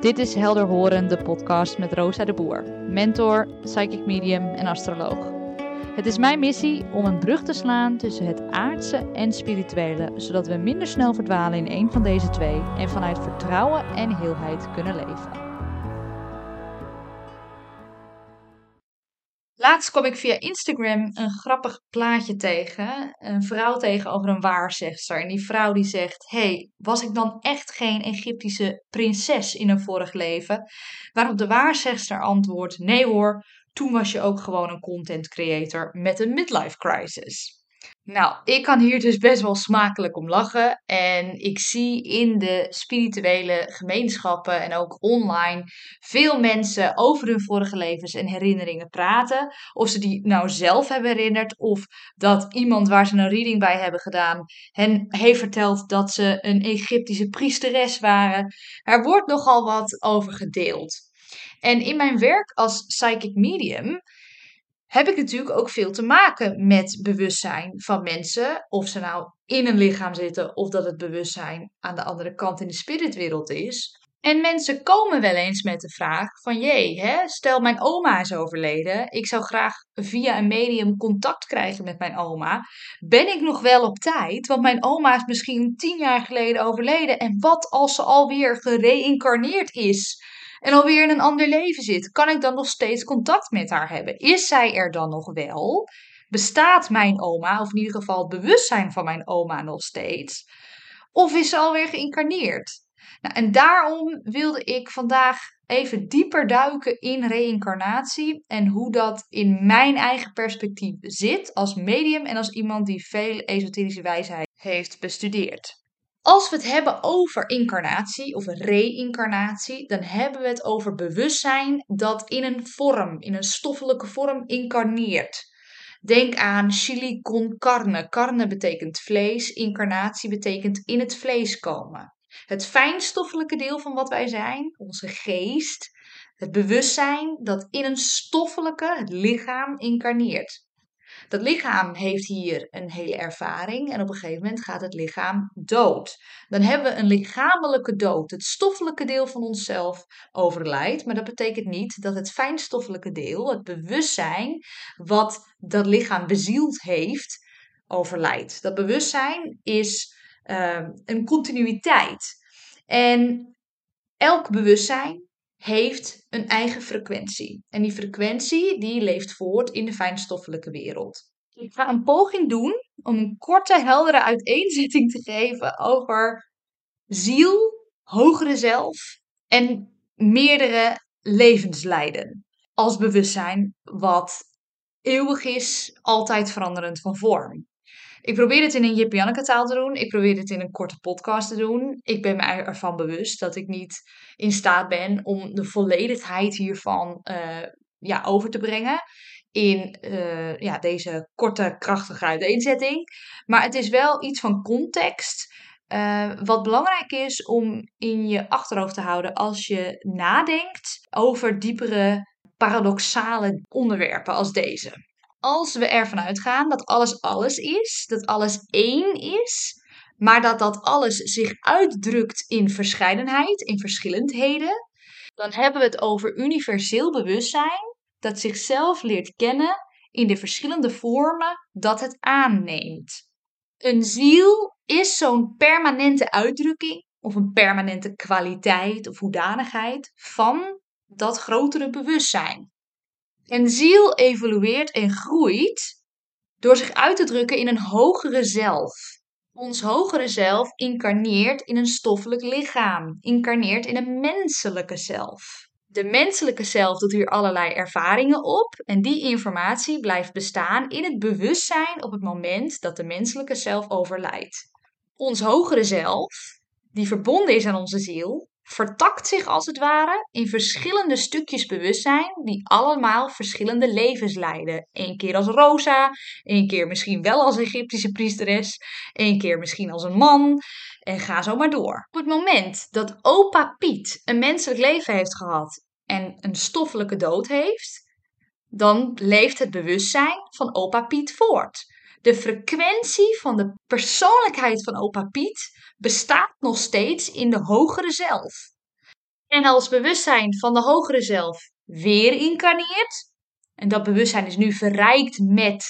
Dit is Helder Horen, de podcast met Rosa de Boer, mentor, psychic medium en astroloog. Het is mijn missie om een brug te slaan tussen het aardse en spirituele, zodat we minder snel verdwalen in een van deze twee en vanuit vertrouwen en heelheid kunnen leven. Laatst kwam ik via Instagram een grappig plaatje tegen. Een vrouw tegen over een waarzegster. En die vrouw die zegt: hey, was ik dan echt geen Egyptische prinses in een vorig leven? Waarop de waarzegster antwoordt: Nee hoor, toen was je ook gewoon een content creator met een midlife crisis. Nou, ik kan hier dus best wel smakelijk om lachen. En ik zie in de spirituele gemeenschappen en ook online veel mensen over hun vorige levens en herinneringen praten. Of ze die nou zelf hebben herinnerd, of dat iemand waar ze een reading bij hebben gedaan hen heeft verteld dat ze een Egyptische priesteres waren. Er wordt nogal wat over gedeeld. En in mijn werk als psychic medium heb ik natuurlijk ook veel te maken met bewustzijn van mensen. Of ze nou in een lichaam zitten of dat het bewustzijn aan de andere kant in de spiritwereld is. En mensen komen wel eens met de vraag van jee, hè, stel mijn oma is overleden. Ik zou graag via een medium contact krijgen met mijn oma. Ben ik nog wel op tijd? Want mijn oma is misschien tien jaar geleden overleden. En wat als ze alweer gereïncarneerd is? En alweer in een ander leven zit, kan ik dan nog steeds contact met haar hebben? Is zij er dan nog wel? Bestaat mijn oma, of in ieder geval het bewustzijn van mijn oma nog steeds? Of is ze alweer geïncarneerd? Nou, en daarom wilde ik vandaag even dieper duiken in reïncarnatie en hoe dat in mijn eigen perspectief zit als medium en als iemand die veel esoterische wijsheid heeft bestudeerd. Als we het hebben over incarnatie of reïncarnatie, dan hebben we het over bewustzijn dat in een vorm, in een stoffelijke vorm incarneert. Denk aan chili con carne. Carne betekent vlees, incarnatie betekent in het vlees komen. Het fijnstoffelijke deel van wat wij zijn, onze geest, het bewustzijn dat in een stoffelijke, het lichaam, incarneert. Dat lichaam heeft hier een hele ervaring en op een gegeven moment gaat het lichaam dood. Dan hebben we een lichamelijke dood. Het stoffelijke deel van onszelf overlijdt, maar dat betekent niet dat het fijnstoffelijke deel, het bewustzijn, wat dat lichaam bezield heeft, overlijdt. Dat bewustzijn is uh, een continuïteit. En elk bewustzijn heeft een eigen frequentie. En die frequentie die leeft voort in de fijnstoffelijke wereld. Ik ga een poging doen om een korte, heldere uiteenzetting te geven over ziel, hogere zelf en meerdere levenslijden. Als bewustzijn wat eeuwig is, altijd veranderend van vorm. Ik probeer het in een Jip taal te doen. Ik probeer het in een korte podcast te doen. Ik ben me ervan bewust dat ik niet in staat ben om de volledigheid hiervan uh, ja, over te brengen. In uh, ja, deze korte, krachtige uiteenzetting. Maar het is wel iets van context. Uh, wat belangrijk is om in je achterhoofd te houden als je nadenkt over diepere paradoxale onderwerpen als deze als we ervan uitgaan dat alles alles is, dat alles één is, maar dat dat alles zich uitdrukt in verscheidenheid, in verschillendheden, dan hebben we het over universeel bewustzijn dat zichzelf leert kennen in de verschillende vormen dat het aanneemt. Een ziel is zo'n permanente uitdrukking of een permanente kwaliteit of hoedanigheid van dat grotere bewustzijn. En ziel evolueert en groeit door zich uit te drukken in een hogere zelf. Ons hogere zelf incarneert in een stoffelijk lichaam, incarneert in een menselijke zelf. De menselijke zelf doet hier allerlei ervaringen op en die informatie blijft bestaan in het bewustzijn op het moment dat de menselijke zelf overlijdt. Ons hogere zelf, die verbonden is aan onze ziel, vertakt zich als het ware in verschillende stukjes bewustzijn die allemaal verschillende levens leiden. Eén keer als Rosa, één keer misschien wel als Egyptische priesteres, één keer misschien als een man en ga zo maar door. Op het moment dat opa Piet een menselijk leven heeft gehad en een stoffelijke dood heeft, dan leeft het bewustzijn van opa Piet voort. De frequentie van de persoonlijkheid van opa Piet bestaat nog steeds in de hogere zelf. En als bewustzijn van de hogere zelf weer incarneert, en dat bewustzijn is nu verrijkt met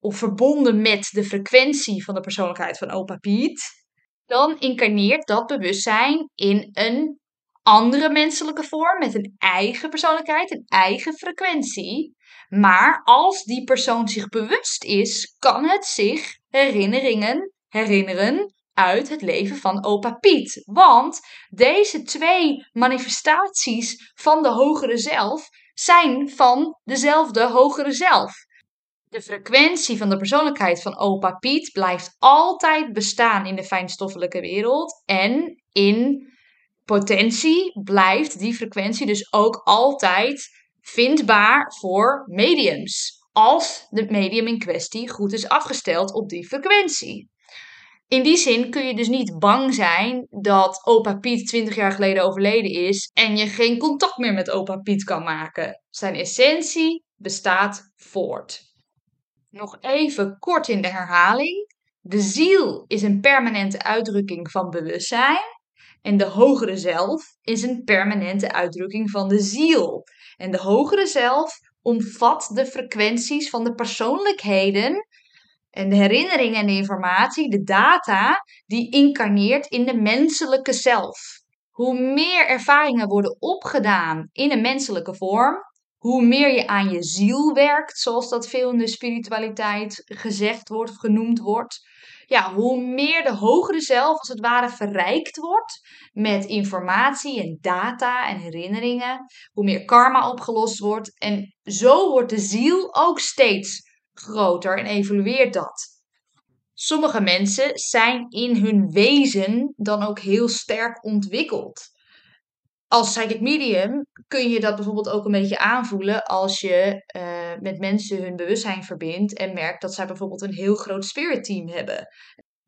of verbonden met de frequentie van de persoonlijkheid van opa Piet, dan incarneert dat bewustzijn in een andere menselijke vorm met een eigen persoonlijkheid, een eigen frequentie. Maar als die persoon zich bewust is, kan het zich herinneringen herinneren uit het leven van opa Piet. Want deze twee manifestaties van de hogere zelf zijn van dezelfde hogere zelf. De frequentie van de persoonlijkheid van opa Piet blijft altijd bestaan in de fijnstoffelijke wereld. En in potentie blijft die frequentie dus ook altijd vindbaar voor mediums. Als de medium in kwestie goed is afgesteld op die frequentie. In die zin kun je dus niet bang zijn dat opa Piet 20 jaar geleden overleden is en je geen contact meer met opa Piet kan maken. Zijn essentie bestaat voort. Nog even kort in de herhaling. De ziel is een permanente uitdrukking van bewustzijn. En de hogere zelf is een permanente uitdrukking van de ziel. En de hogere zelf omvat de frequenties van de persoonlijkheden en de herinneringen en de informatie, de data, die incarneert in de menselijke zelf. Hoe meer ervaringen worden opgedaan in een menselijke vorm, hoe meer je aan je ziel werkt, zoals dat veel in de spiritualiteit gezegd wordt of genoemd wordt, ja, hoe meer de hogere zelf als het ware verrijkt wordt met informatie en data en herinneringen, hoe meer karma opgelost wordt. En zo wordt de ziel ook steeds groter en evolueert dat. Sommige mensen zijn in hun wezen dan ook heel sterk ontwikkeld als psychic medium kun je dat bijvoorbeeld ook een beetje aanvoelen als je uh, met mensen hun bewustzijn verbindt en merkt dat zij bijvoorbeeld een heel groot spirit team hebben.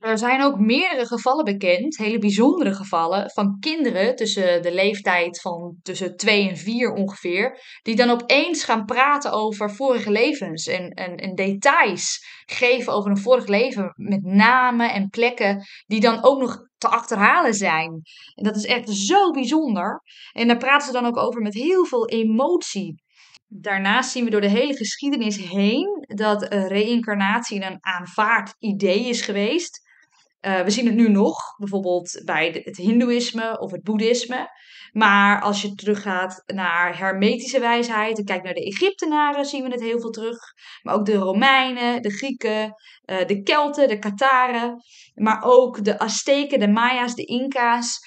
Er zijn ook meerdere gevallen bekend, hele bijzondere gevallen, van kinderen tussen de leeftijd van tussen 2 en 4 ongeveer, die dan opeens gaan praten over vorige levens en, en, details geven over een vorig leven met namen en plekken die dan ook nog te achterhalen zijn. En dat is echt zo bijzonder. En daar praten ze dan ook over met heel veel emotie. Daarnaast zien we door de hele geschiedenis heen dat reïncarnatie een aanvaard idee is geweest. Uh, we zien het nu nog, bijvoorbeeld bij het Hindoeïsme of het Boeddhisme. Maar als je teruggaat naar hermetische wijsheid en kijkt naar de Egyptenaren, zien we het heel veel terug. Maar ook de Romeinen, de Grieken, uh, de Kelten, de Kataren. Maar ook de Azteken, de Maya's, de Inca's.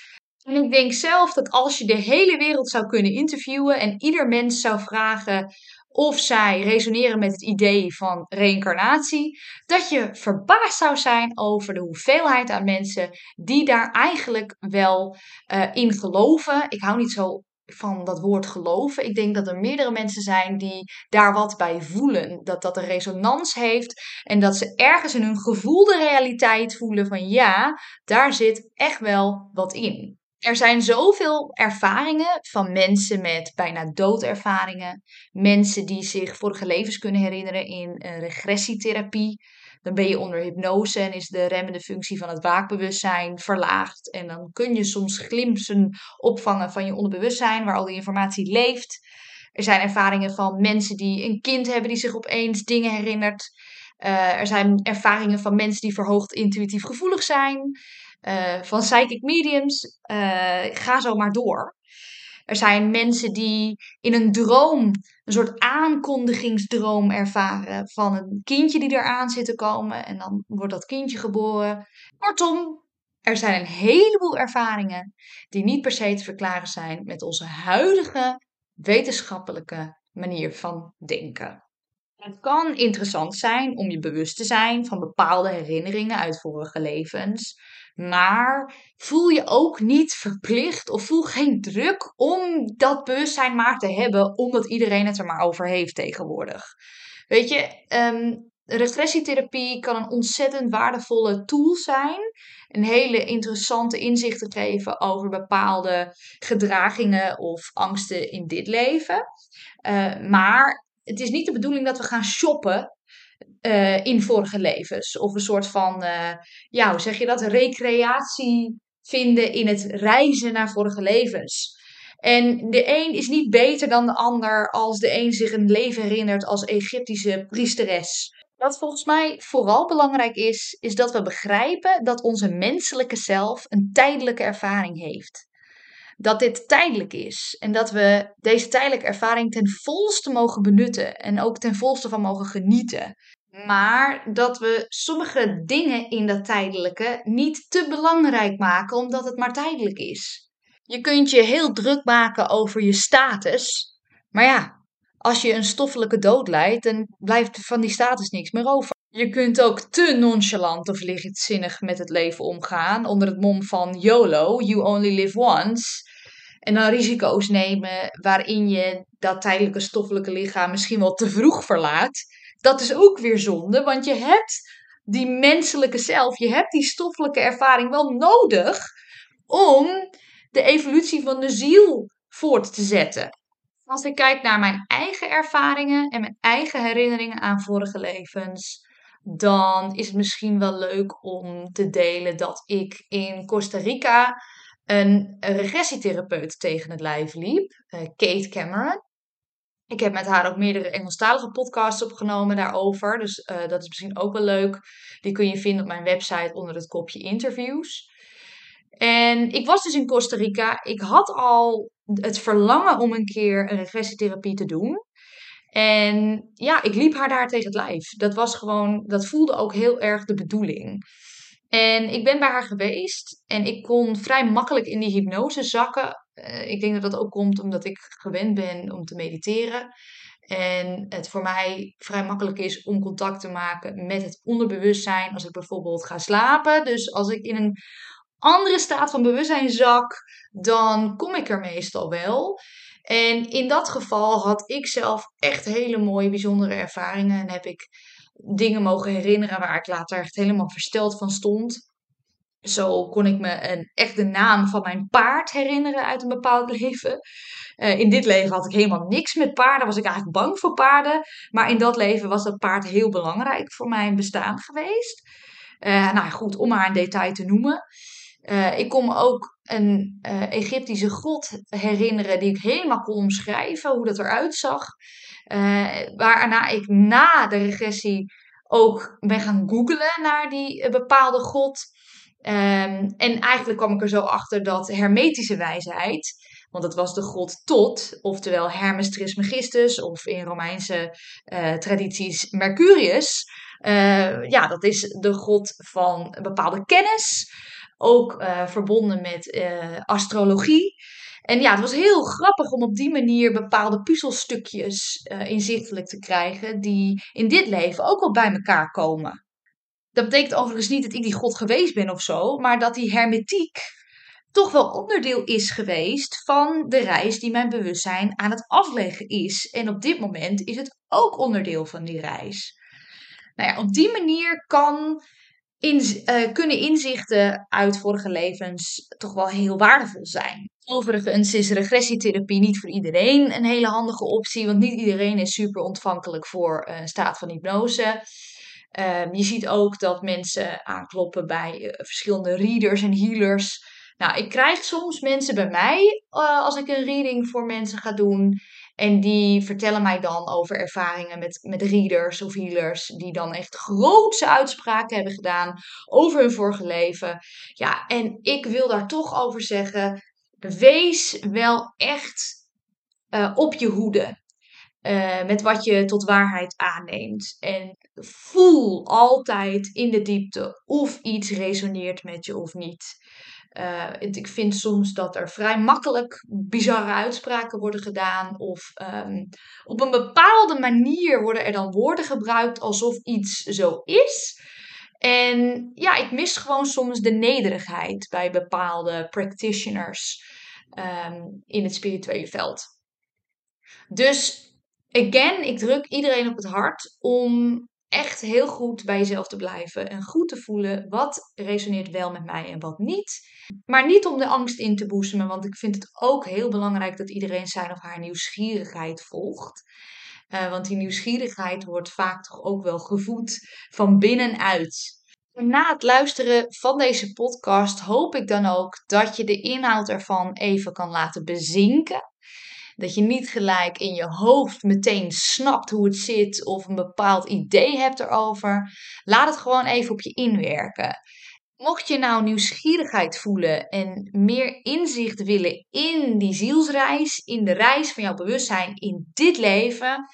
En ik denk zelf dat als je de hele wereld zou kunnen interviewen en ieder mens zou vragen of zij resoneren met het idee van reïncarnatie, dat je verbaasd zou zijn over de hoeveelheid aan mensen die daar eigenlijk wel uh, in geloven. Ik hou niet zo van dat woord geloven. Ik denk dat er meerdere mensen zijn die daar wat bij voelen. Dat dat een resonans heeft en dat ze ergens in hun gevoelde realiteit voelen van ja, daar zit echt wel wat in. Er zijn zoveel ervaringen van mensen met bijna doodervaringen. Mensen die zich vorige levens kunnen herinneren in regressietherapie. Dan ben je onder hypnose en is de remmende functie van het waakbewustzijn verlaagd. En dan kun je soms glimpsen opvangen van je onderbewustzijn, waar al die informatie leeft. Er zijn ervaringen van mensen die een kind hebben die zich opeens dingen herinnert. Uh, er zijn ervaringen van mensen die verhoogd intuïtief gevoelig zijn. Uh, van psychic mediums. Uh, ga zo maar door. Er zijn mensen die in een droom, een soort aankondigingsdroom ervaren van een kindje die eraan zit te komen. En dan wordt dat kindje geboren. Kortom, er zijn een heleboel ervaringen die niet per se te verklaren zijn met onze huidige wetenschappelijke manier van denken. Het kan interessant zijn om je bewust te zijn van bepaalde herinneringen uit vorige levens. Maar voel je ook niet verplicht of voel geen druk om dat bewustzijn maar te hebben, omdat iedereen het er maar over heeft tegenwoordig. Weet je, um, regressietherapie kan een ontzettend waardevolle tool zijn. Een hele interessante inzichten geven over bepaalde gedragingen of angsten in dit leven. Uh, maar het is niet de bedoeling dat we gaan shoppen uh, in vorige levens. Of een soort van, uh, ja, hoe zeg je dat? Recreatie vinden in het reizen naar vorige levens. En de een is niet beter dan de ander als de een zich een leven herinnert als Egyptische priesteres. Wat volgens mij vooral belangrijk is, is dat we begrijpen dat onze menselijke zelf een tijdelijke ervaring heeft. Dat dit tijdelijk is en dat we deze tijdelijke ervaring ten volste mogen benutten en ook ten volste van mogen genieten. Maar dat we sommige dingen in dat tijdelijke niet te belangrijk maken omdat het maar tijdelijk is. Je kunt je heel druk maken over je status, maar ja, als je een stoffelijke dood leidt, dan blijft van die status niks meer over. Je kunt ook te nonchalant of lichtzinnig met het leven omgaan onder het mom van YOLO, you only live once. En dan risico's nemen waarin je dat tijdelijke stoffelijke lichaam misschien wel te vroeg verlaat. Dat is ook weer zonde, want je hebt die menselijke zelf, je hebt die stoffelijke ervaring wel nodig om de evolutie van de ziel voort te zetten. Als ik kijk naar mijn eigen ervaringen en mijn eigen herinneringen aan vorige levens, dan is het misschien wel leuk om te delen dat ik in Costa Rica een regressietherapeut tegen het lijf liep, eh, Kate Cameron. Ik heb met haar ook meerdere Engelstalige podcasts opgenomen daarover. Dus uh, dat is misschien ook wel leuk. Die kun je vinden op mijn website onder het kopje interviews. En ik was dus in Costa Rica. Ik had al het verlangen om een keer een regressietherapie te doen. En ja, ik liep haar daar tegen het lijf. Dat was gewoon, dat voelde ook heel erg de bedoeling. En ik ben bij haar geweest en ik kon vrij makkelijk in die hypnose zakken. Uh, ik denk dat dat ook komt omdat ik gewend ben om te mediteren. En het voor mij vrij makkelijk is om contact te maken met het onderbewustzijn als ik bijvoorbeeld ga slapen. Dus als ik in een andere staat van bewustzijn zak, dan kom ik er meestal wel. En in dat geval had ik zelf echt hele mooie, bijzondere ervaringen. En heb ik dingen mogen herinneren waar ik later echt helemaal versteld van stond. Zo kon ik me een, echt de naam van mijn paard herinneren uit een bepaald leven. Uh, in dit leven had ik helemaal niks met paarden, was ik eigenlijk bang voor paarden. Maar in dat leven was dat paard heel belangrijk voor mijn bestaan geweest. Uh, nou goed, om maar een detail te noemen. Uh, ik kon me ook een Egyptische god herinneren die ik helemaal kon omschrijven hoe dat eruit zag. Waarna ik na de regressie ook ben gaan googlen naar die bepaalde god. Um, en eigenlijk kwam ik er zo achter dat hermetische wijsheid, want dat was de god Tot, oftewel Hermes Trismegistus, of in Romeinse tradities Mercurius. ja, dat is de god van bepaalde kennis ook uh, verbonden met astrologie. En ja, het was heel grappig om op die manier bepaalde puzzelstukjes inzichtelijk te krijgen, die in dit leven ook wel bij elkaar komen. Dat betekent overigens niet dat ik die god geweest ben of zo, maar dat die hermetiek toch wel onderdeel is geweest van de reis die mijn bewustzijn aan het afleggen is. En op dit moment is het ook onderdeel van die reis. Nou ja, op die manier kan in, uh, kunnen inzichten uit vorige levens toch wel heel waardevol zijn. Overigens is regressietherapie niet voor iedereen een hele handige optie, want niet iedereen is super ontvankelijk voor een staat van hypnose. Um, je ziet ook dat mensen aankloppen bij uh, verschillende readers en healers. Nou, ik krijg soms mensen bij mij, uh, als ik een reading voor mensen ga doen, en die vertellen mij dan over ervaringen met, met readers of healers. Die dan echt grootse uitspraken hebben gedaan over hun vorige leven. Ja, en ik wil daar toch over zeggen. Wees wel echt uh, op je hoede. Uh, met wat je tot waarheid aanneemt. En voel altijd in de diepte of iets resoneert met je of niet. Uh, ik vind soms dat er vrij makkelijk bizarre uitspraken worden gedaan. Of um, op een bepaalde manier worden er dan woorden gebruikt alsof iets zo is. En ja, ik mis gewoon soms de nederigheid bij bepaalde practitioners um, in het spirituele veld. Dus, again, ik druk iedereen op het hart om echt heel goed bij jezelf te blijven en goed te voelen wat resoneert wel met mij en wat niet. Maar niet om de angst in te boezemen, want ik vind het ook heel belangrijk dat iedereen zijn of haar nieuwsgierigheid volgt. Uh, want die nieuwsgierigheid wordt vaak toch ook wel gevoed van binnenuit. Na het luisteren van deze podcast hoop ik dan ook dat je de inhoud ervan even kan laten bezinken. Dat je niet gelijk in je hoofd meteen snapt hoe het zit of een bepaald idee hebt erover. Laat het gewoon even op je inwerken. Mocht je nou nieuwsgierigheid voelen en meer inzicht willen in die zielsreis, in de reis van jouw bewustzijn in dit leven,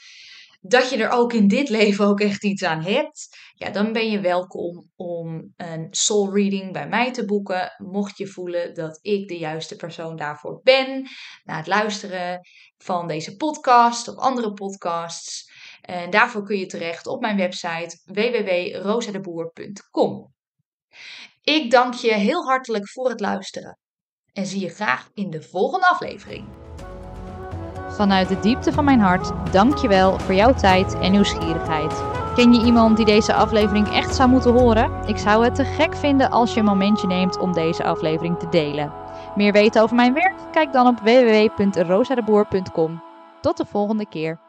dat je er ook in dit leven ook echt iets aan hebt, ja, dan ben je welkom om een soul reading bij mij te boeken. Mocht je voelen dat ik de juiste persoon daarvoor ben, na het luisteren van deze podcast of andere podcasts. En daarvoor kun je terecht op mijn website www.rosadeboer.com. Ik dank je heel hartelijk voor het luisteren en zie je graag in de volgende aflevering. Vanuit de diepte van mijn hart, dank je wel voor jouw tijd en nieuwsgierigheid. Ken je iemand die deze aflevering echt zou moeten horen? Ik zou het te gek vinden als je een momentje neemt om deze aflevering te delen. Meer weten over mijn werk? Kijk dan op www.rosadeboer.com. Tot de volgende keer.